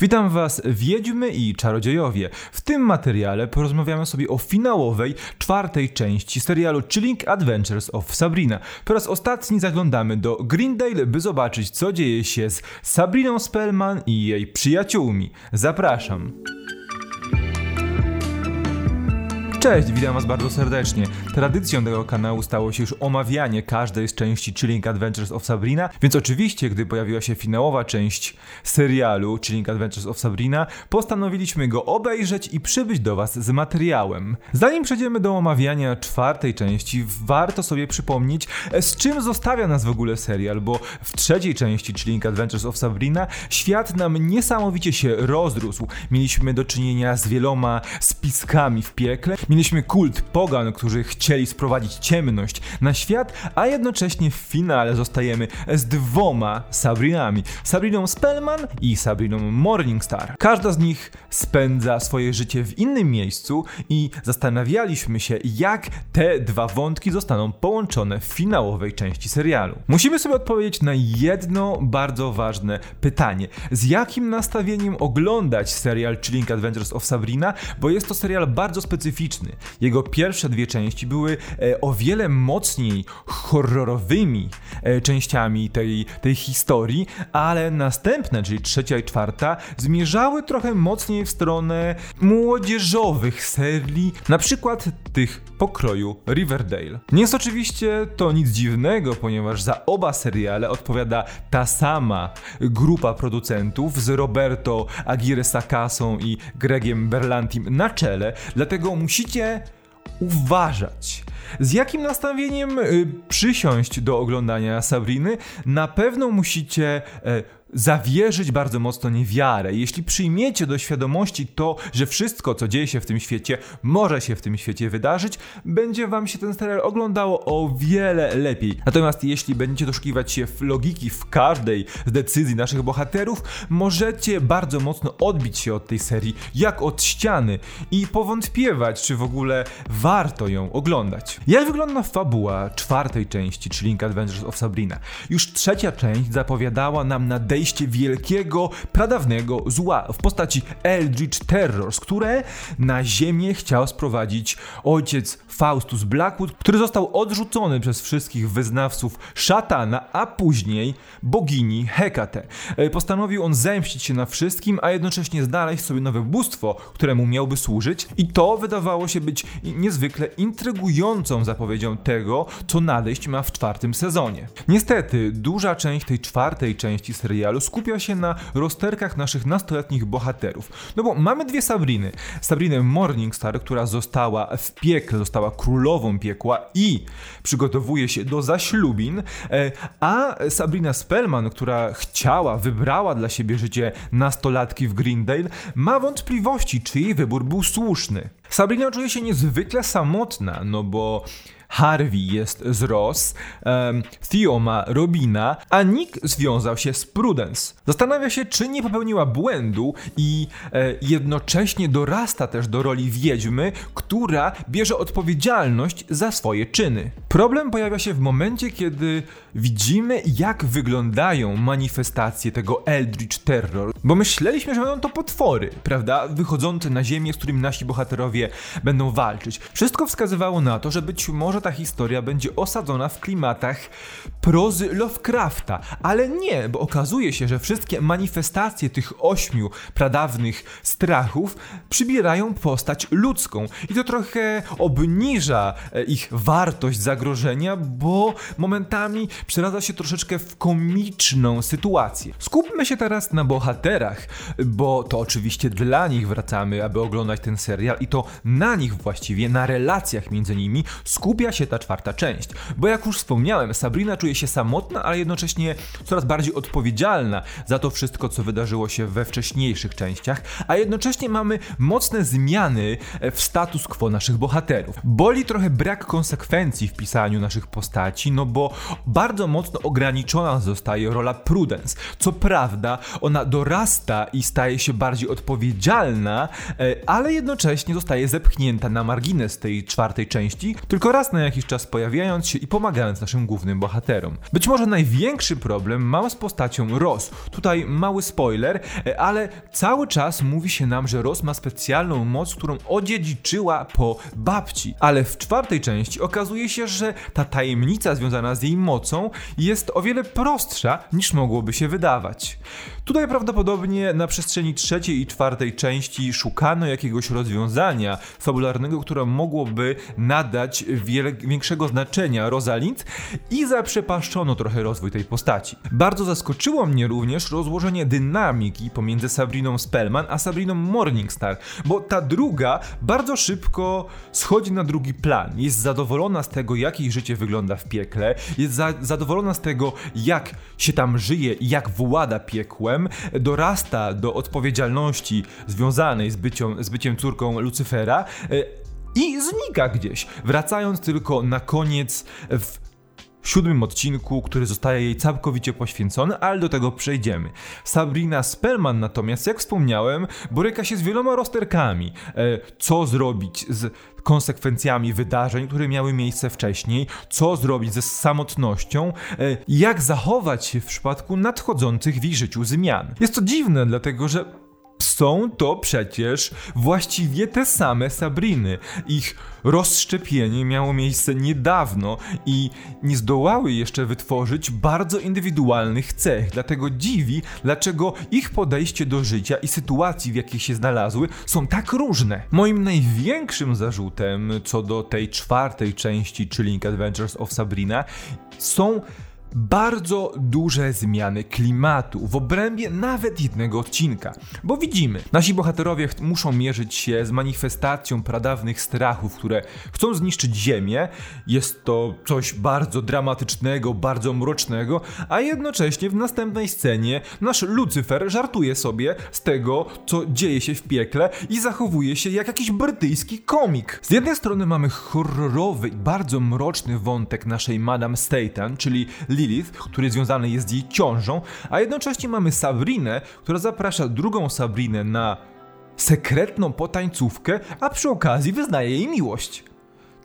Witam Was, Wiedźmy i Czarodziejowie. W tym materiale porozmawiamy sobie o finałowej, czwartej części serialu Chilling Adventures of Sabrina. Po raz ostatni zaglądamy do Greendale, by zobaczyć, co dzieje się z Sabriną Spellman i jej przyjaciółmi. Zapraszam. Cześć, witam Was bardzo serdecznie. Tradycją tego kanału stało się już omawianie każdej z części Chilling Adventures of Sabrina, więc oczywiście, gdy pojawiła się finałowa część serialu Chilling Adventures of Sabrina, postanowiliśmy go obejrzeć i przybyć do Was z materiałem. Zanim przejdziemy do omawiania czwartej części, warto sobie przypomnieć, z czym zostawia nas w ogóle serial, bo w trzeciej części Chilling Adventures of Sabrina świat nam niesamowicie się rozrósł. Mieliśmy do czynienia z wieloma spiskami w piekle, Mieliśmy kult pogan, którzy chcieli sprowadzić ciemność na świat, a jednocześnie w finale zostajemy z dwoma Sabrinami. Sabriną Spellman i Sabriną Morningstar. Każda z nich spędza swoje życie w innym miejscu i zastanawialiśmy się, jak te dwa wątki zostaną połączone w finałowej części serialu. Musimy sobie odpowiedzieć na jedno bardzo ważne pytanie. Z jakim nastawieniem oglądać serial Chilling Adventures of Sabrina, bo jest to serial bardzo specyficzny jego pierwsze dwie części były e, o wiele mocniej horrorowymi e, częściami tej, tej historii, ale następne, czyli trzecia i czwarta, zmierzały trochę mocniej w stronę młodzieżowych serii, na przykład tych pokroju Riverdale. Nie jest oczywiście to nic dziwnego, ponieważ za oba seriale odpowiada ta sama grupa producentów z Roberto Aguirre Sacasą i Gregiem Berlantim na czele, dlatego musicie uważać. Z jakim nastawieniem y, przysiąść do oglądania Sabriny? Na pewno musicie y, zawierzyć bardzo mocno niewiarę. Jeśli przyjmiecie do świadomości to, że wszystko, co dzieje się w tym świecie, może się w tym świecie wydarzyć, będzie wam się ten serial oglądało o wiele lepiej. Natomiast jeśli będziecie doszukiwać się w logiki w każdej z decyzji naszych bohaterów, możecie bardzo mocno odbić się od tej serii, jak od ściany i powątpiewać, czy w ogóle warto ją oglądać. Jak wygląda fabuła czwartej części, czyli Link Adventures of Sabrina? Już trzecia część zapowiadała nam nadejście nadejście wielkiego, pradawnego zła w postaci Eldritch Terrors, które na ziemię chciał sprowadzić ojciec Faustus Blackwood, który został odrzucony przez wszystkich wyznawców szatana, a później bogini Hekate. E, postanowił on zemścić się na wszystkim, a jednocześnie znaleźć sobie nowe bóstwo, któremu miałby służyć i to wydawało się być niezwykle intrygującą zapowiedzią tego, co nadejść ma w czwartym sezonie. Niestety, duża część tej czwartej części serialu serialu skupia się na rozterkach naszych nastoletnich bohaterów. No bo mamy dwie Sabriny. Sabrinę Morningstar, która została w piekle, została królową piekła i przygotowuje się do zaślubin, e, a Sabrina Spellman, która chciała, wybrała dla siebie życie nastolatki w Greendale, ma wątpliwości, czy jej wybór był słuszny. Sabrina czuje się niezwykle samotna, no bo Harvey jest z Ross, um, Theo ma Robina, a Nick związał się z Prudence. Zastanawia się, czy nie popełniła błędu i e, jednocześnie dorasta też do roli wiedźmy, która bierze odpowiedzialność za swoje czyny. Problem pojawia się w momencie, kiedy widzimy, jak wyglądają manifestacje tego Eldritch Terror, bo myśleliśmy, że będą to potwory, prawda, wychodzące na ziemię, z którymi nasi bohaterowie będą walczyć. Wszystko wskazywało na to, że być może ta historia będzie osadzona w klimatach prozy Lovecrafta, ale nie, bo okazuje się, że wszystkie manifestacje tych ośmiu pradawnych strachów przybierają postać ludzką i to trochę obniża e, ich wartość zagrożenia, bo momentami przeradza się troszeczkę w komiczną sytuację. Skupmy się teraz na bohaterach, bo to oczywiście dla nich wracamy, aby oglądać ten serial i to na nich właściwie, na relacjach między nimi skupia się ta czwarta część. Bo jak już wspomniałem, Sabrina czuje się samotna, ale jednocześnie coraz bardziej odpowiedzialna za to wszystko, co wydarzyło się we wcześniejszych częściach, a jednocześnie mamy mocne zmiany w status quo naszych bohaterów. Boli trochę brak konsekwencji w pisaniu naszych postaci, no bo bardzo mocno ograniczona zostaje rola Prudence. Co prawda, ona dorasta i staje się bardziej odpowiedzialna, e, ale jednocześnie zostaje zepchnięta na margines tej czwartej części, tylko raz na na jakiś czas pojawiając się i pomagając naszym głównym bohaterom. Być może największy problem mam z postacią Ross. Tutaj mały spoiler, e, ale cały czas mówi się nam, że Ross ma specjalną moc, którą odziedziczyła po babci. Ale w czwartej części okazuje się, że ta tajemnica związana z jej mocą jest o wiele prostsza niż mogłoby się wydawać. Tutaj prawdopodobnie na przestrzeni trzeciej i czwartej części szukano jakiegoś rozwiązania fabularnego, które mogłoby nadać wiele, większego znaczenia Rosalind i zaprzepaszczono trochę rozwój tej postaci. Bardzo zaskoczyło mnie również rozłożenie dynamiki pomiędzy Sabriną Spellman a Sabriną Morningstar, bo ta druga bardzo szybko schodzi na drugi plan. Jest zadowolona z tego, jak jej życie wygląda w piekle, jest za zadowolona z tego, jak się tam żyje i jak włada piekłem, dorasta do odpowiedzialności związanej z, bycią, z byciem córką Lucyfera e, i znika gdzieś, wracając tylko na koniec w siódmym odcinku, który zostaje jej całkowicie poświęcony, ale do tego przejdziemy. Sabrina Spellman natomiast, jak wspomniałem, boryka się z wieloma rozterkami. E, co zrobić z konsekwencjami wydarzeń, które miały miejsce wcześniej, co zrobić ze samotnością, e, jak zachować się w przypadku nadchodzących w jej życiu zmian. Jest to dziwne, dlatego że są to przecież właściwie te same Sabriny. Ich rozszczepienie miało miejsce niedawno i nie zdołały jeszcze wytworzyć bardzo indywidualnych cech. Dlatego dziwi, dlaczego ich podejście do życia i sytuacji, w jakich się znalazły, są tak różne. Moim największym zarzutem co do tej czwartej części Chilling Adventures of Sabrina są bardzo duże zmiany klimatu w obrębie nawet jednego odcinka. Bo widzimy, nasi bohaterowie muszą mierzyć się z manifestacją pradawnych strachów, które chcą zniszczyć Ziemię. Jest to coś bardzo dramatycznego, bardzo mrocznego, a jednocześnie w następnej scenie nasz Lucyfer żartuje sobie z tego, co dzieje się w piekle i zachowuje się jak jakiś brytyjski komik. Z jednej strony mamy horrorowy i bardzo mroczny wątek naszej Madame Satan, czyli Lilith, który związany jest z jej ciążą, a jednocześnie mamy Sabrinę, która zaprasza drugą Sabrinę na sekretną potańcówkę, a przy okazji wyznaje jej miłość.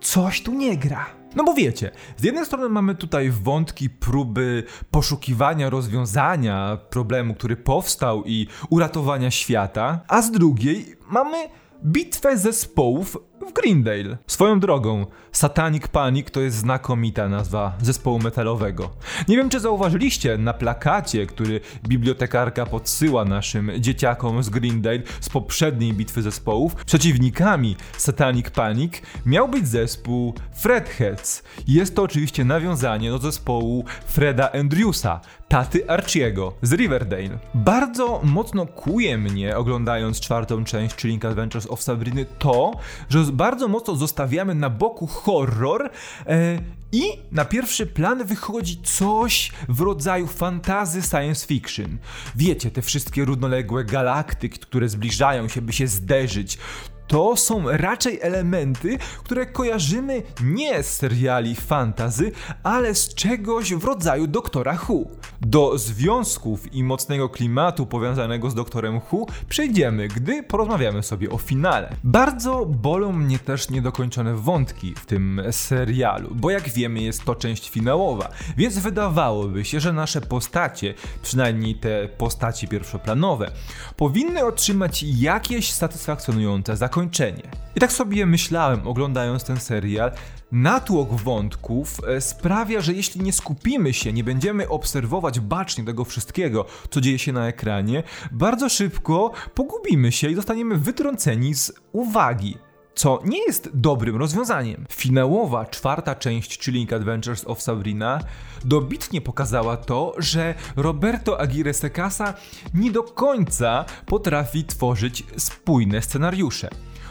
Coś tu nie gra. No bo wiecie, z jednej strony mamy tutaj wątki próby poszukiwania rozwiązania problemu, który powstał i uratowania świata, a z drugiej mamy bitwę zespołów w Greendale. Swoją drogą, Satanic Panic to jest znakomita nazwa zespołu metalowego. Nie wiem, czy zauważyliście na plakacie, który bibliotekarka podsyła naszym dzieciakom z Greendale z poprzedniej bitwy zespołów, przeciwnikami Satanic Panic miał być zespół Fredheads. Jest to oczywiście nawiązanie do zespołu Freda Andrewsa, taty Archiego z Riverdale. Bardzo mocno kuje mnie, oglądając czwartą część Chilling Adventures of Sabrina, to, że bardzo mocno zostawiamy na boku horror e, i na pierwszy plan wychodzi coś w rodzaju fantazy science fiction. Wiecie, te wszystkie równoległe galaktyki, które zbliżają się, by się zderzyć to są raczej elementy, które kojarzymy nie z seriali fantazy, ale z czegoś w rodzaju Doktora Who. Do związków i mocnego klimatu powiązanego z Doktorem Who przejdziemy, gdy porozmawiamy sobie o finale. Bardzo bolą mnie też niedokończone wątki w tym serialu, bo jak wiemy jest to część finałowa, więc wydawałoby się, że nasze postacie, przynajmniej te postaci pierwszoplanowe, powinny otrzymać jakieś satysfakcjonujące zakończenie zakończenie. I tak sobie myślałem, oglądając ten serial, natłok wątków e, sprawia, że jeśli nie skupimy się, nie będziemy obserwować bacznie tego wszystkiego, co dzieje się na ekranie, bardzo szybko pogubimy się i zostaniemy wytrąceni z uwagi co nie jest dobrym rozwiązaniem. Finałowa czwarta część Chilling Adventures of Sabrina dobitnie pokazała to, że Roberto Aguirre Secasa nie do końca potrafi tworzyć spójne scenariusze.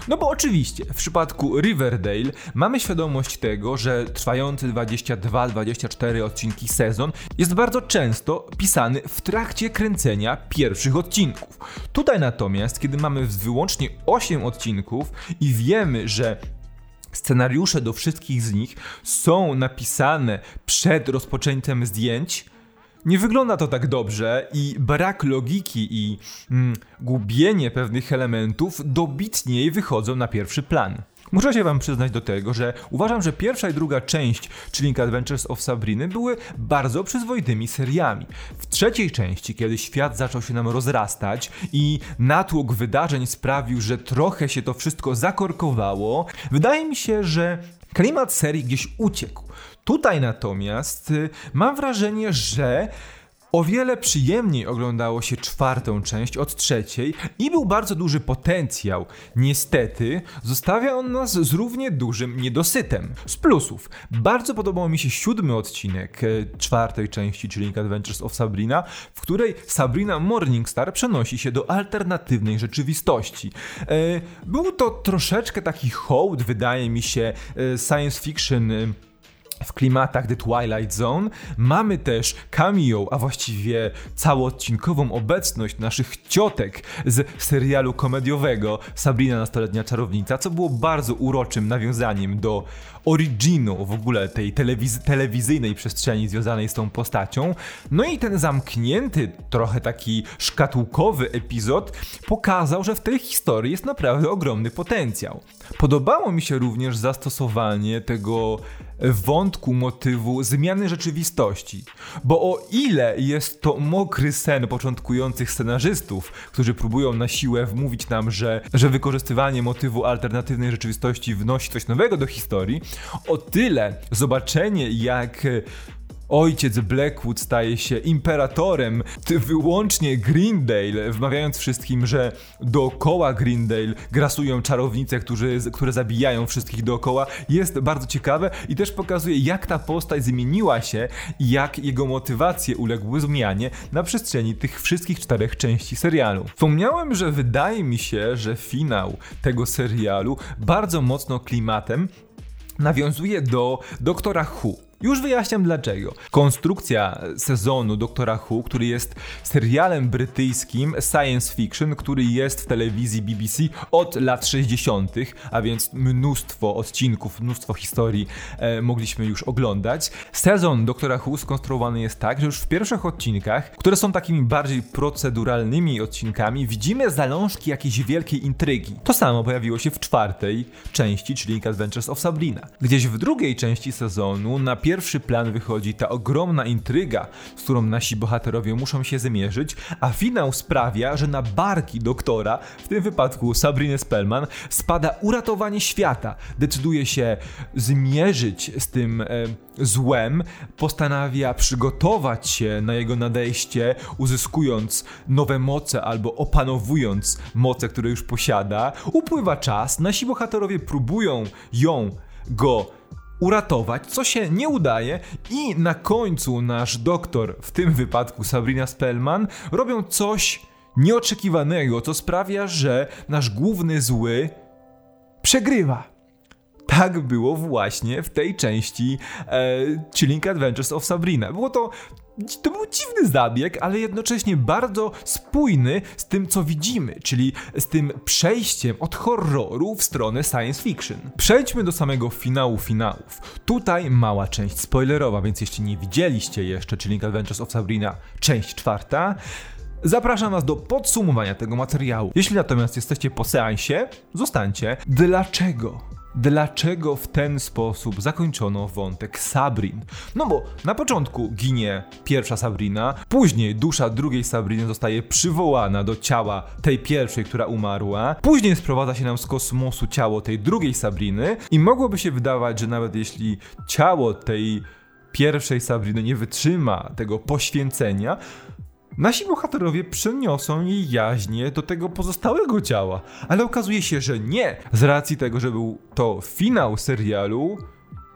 No bo oczywiście, w przypadku Riverdale mamy świadomość tego, że trwający 22-24 odcinki sezon jest bardzo często pisany w trakcie kręcenia pierwszych odcinków. Tutaj natomiast, kiedy mamy wyłącznie 8 odcinków i wiemy, że scenariusze do wszystkich z nich są napisane przed rozpoczęciem zdjęć, nie wygląda to tak dobrze i brak logiki i mm, gubienie pewnych elementów dobitniej wychodzą na pierwszy plan. Muszę się wam przyznać do tego, że uważam, że pierwsza i druga część Chilling Adventures of Sabriny były bardzo przyzwoitymi seriami. W trzeciej części, kiedy świat zaczął się nam rozrastać i natłok wydarzeń sprawił, że trochę się to wszystko zakorkowało, wydaje mi się, że klimat serii gdzieś uciekł. Tutaj natomiast y, mam wrażenie, że o wiele przyjemniej oglądało się czwartą część od trzeciej i był bardzo duży potencjał. Niestety, zostawia on nas z równie dużym niedosytem. Z plusów, bardzo podobał mi się siódmy odcinek e, czwartej części, czyli Adventures of Sabrina, w której Sabrina Morningstar przenosi się do alternatywnej rzeczywistości. E, był to troszeczkę taki hołd, wydaje mi się, e, science fiction w klimatach The Twilight Zone. Mamy też cameo, a właściwie całoodcinkową obecność naszych ciotek z serialu komediowego Sabrina Nastoletnia Czarownica, co było bardzo uroczym nawiązaniem do originu w ogóle tej telewiz telewizyjnej przestrzeni związanej z tą postacią. No i ten zamknięty, trochę taki szkatułkowy epizod pokazał, że w tej historii jest naprawdę ogromny potencjał. Podobało mi się również zastosowanie tego wątku, motywu zmiany rzeczywistości. Bo o ile jest to mokry sen początkujących scenarzystów, którzy próbują na siłę wmówić nam, że, że wykorzystywanie motywu alternatywnej rzeczywistości wnosi coś nowego do historii, o tyle zobaczenie, jak ojciec Blackwood staje się imperatorem wyłącznie Greendale, wmawiając wszystkim, że dookoła Greendale grasują czarownice, którzy, które zabijają wszystkich dookoła, jest bardzo ciekawe i też pokazuje, jak ta postać zmieniła się i jak jego motywacje uległy zmianie na przestrzeni tych wszystkich czterech części serialu. Wspomniałem, że wydaje mi się, że finał tego serialu bardzo mocno klimatem nawiązuje do Doktora Who. Już wyjaśniam dlaczego. Konstrukcja sezonu Doktora Who, który jest serialem brytyjskim science fiction, który jest w telewizji BBC od lat 60., a więc mnóstwo odcinków, mnóstwo historii e, mogliśmy już oglądać. Sezon Doktora Who skonstruowany jest tak, że już w pierwszych odcinkach, które są takimi bardziej proceduralnymi odcinkami, widzimy zalążki jakiejś wielkiej intrygi. To samo pojawiło się w czwartej części, czyli Adventures of Sabrina. Gdzieś w drugiej części sezonu na pierwszy plan wychodzi ta ogromna intryga, z którą nasi bohaterowie muszą się zmierzyć, a finał sprawia, że na barki doktora, w tym wypadku Sabriny Spellman, spada uratowanie świata. Decyduje się zmierzyć z tym e, złem, postanawia przygotować się na jego nadejście, uzyskując nowe moce albo opanowując moce, które już posiada. Upływa czas, nasi bohaterowie próbują ją, go uratować, co się nie udaje i na końcu nasz doktor, w tym wypadku Sabrina Spellman, robią coś nieoczekiwanego, co sprawia, że nasz główny zły przegrywa. Tak było właśnie w tej części e, Chilling Adventures of Sabrina. Było to to był dziwny zabieg, ale jednocześnie bardzo spójny z tym, co widzimy, czyli z tym przejściem od horroru w stronę science fiction. Przejdźmy do samego finału finałów. Tutaj mała część spoilerowa, więc jeśli nie widzieliście jeszcze Chilling Adventures of Sabrina, część czwarta, Zapraszam Was do podsumowania tego materiału. Jeśli natomiast jesteście po seansie, zostańcie. Dlaczego dlaczego w ten sposób zakończono wątek Sabrin. No bo na początku ginie pierwsza Sabrina, później dusza drugiej Sabriny zostaje przywołana do ciała tej pierwszej, która umarła, później sprowadza się nam z kosmosu ciało tej drugiej Sabriny i mogłoby się wydawać, że nawet jeśli ciało tej pierwszej Sabriny nie wytrzyma tego poświęcenia, Nasi bohaterowie przeniosą jej jaźnie do tego pozostałego ciała, ale okazuje się, że nie. Z racji tego, że był to finał serialu,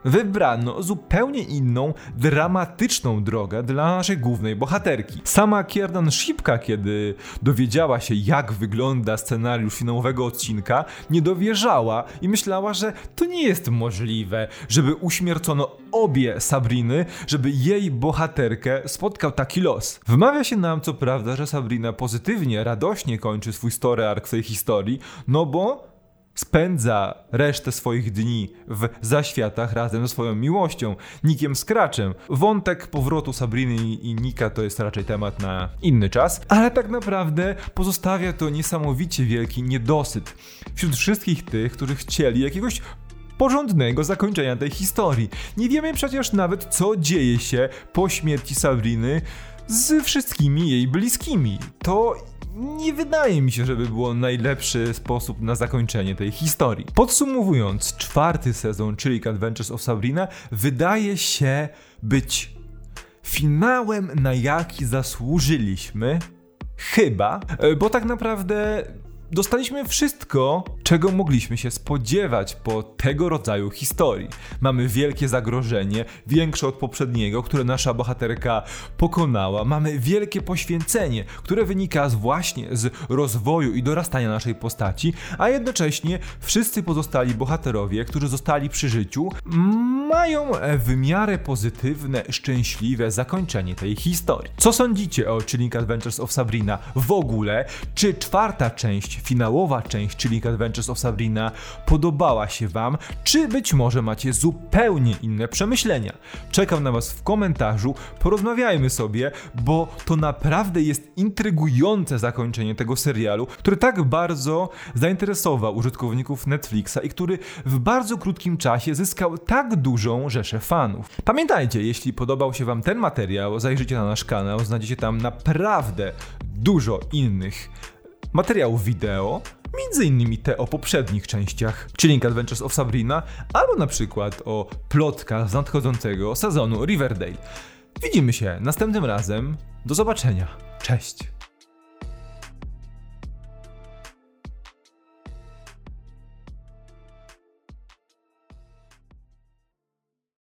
wybrano zupełnie inną, dramatyczną drogę dla naszej głównej bohaterki. Sama Kiernan Szipka, kiedy dowiedziała się, jak wygląda scenariusz finałowego odcinka, nie dowierzała i myślała, że to nie jest możliwe, żeby uśmiercono obie Sabriny, żeby jej bohaterkę spotkał taki los. Wmawia się nam co prawda, że Sabrina pozytywnie, radośnie kończy swój story arc w tej historii, no bo spędza resztę swoich dni w zaświatach razem ze swoją miłością, Nikiem Scratchem. Wątek powrotu Sabriny i Nika to jest raczej temat na inny czas, ale tak naprawdę pozostawia to niesamowicie wielki niedosyt wśród wszystkich tych, którzy chcieli jakiegoś porządnego zakończenia tej historii. Nie wiemy przecież nawet, co dzieje się po śmierci Sabriny z wszystkimi jej bliskimi. To nie wydaje mi się, żeby było najlepszy sposób na zakończenie tej historii. Podsumowując, czwarty sezon czyli Adventures of Sabrina wydaje się być finałem, na jaki zasłużyliśmy. Chyba, e, bo tak naprawdę Dostaliśmy wszystko, czego mogliśmy się spodziewać po tego rodzaju historii. Mamy wielkie zagrożenie, większe od poprzedniego, które nasza bohaterka pokonała. Mamy wielkie poświęcenie, które wynika właśnie z rozwoju i dorastania naszej postaci, a jednocześnie wszyscy pozostali bohaterowie, którzy zostali przy życiu, mają w miarę pozytywne, szczęśliwe zakończenie tej historii. Co sądzicie o Chilling Adventures of Sabrina w ogóle? Czy czwarta część finałowa część, czyli Adventures of Sabrina, podobała się Wam, czy być może macie zupełnie inne przemyślenia. Czekam na Was w komentarzu, porozmawiajmy sobie, bo to naprawdę jest intrygujące zakończenie tego serialu, który tak bardzo zainteresował użytkowników Netflixa i który w bardzo krótkim czasie zyskał tak dużą rzeszę fanów. Pamiętajcie, jeśli podobał się Wam ten materiał, zajrzyjcie na nasz kanał, znajdziecie tam naprawdę dużo innych materiałów wideo, między innymi te o poprzednich częściach, czyli Adventures of Sabrina, albo na przykład o plotkach z nadchodzącego sezonu Riverdale. Widzimy się następnym razem. Do zobaczenia. Cześć.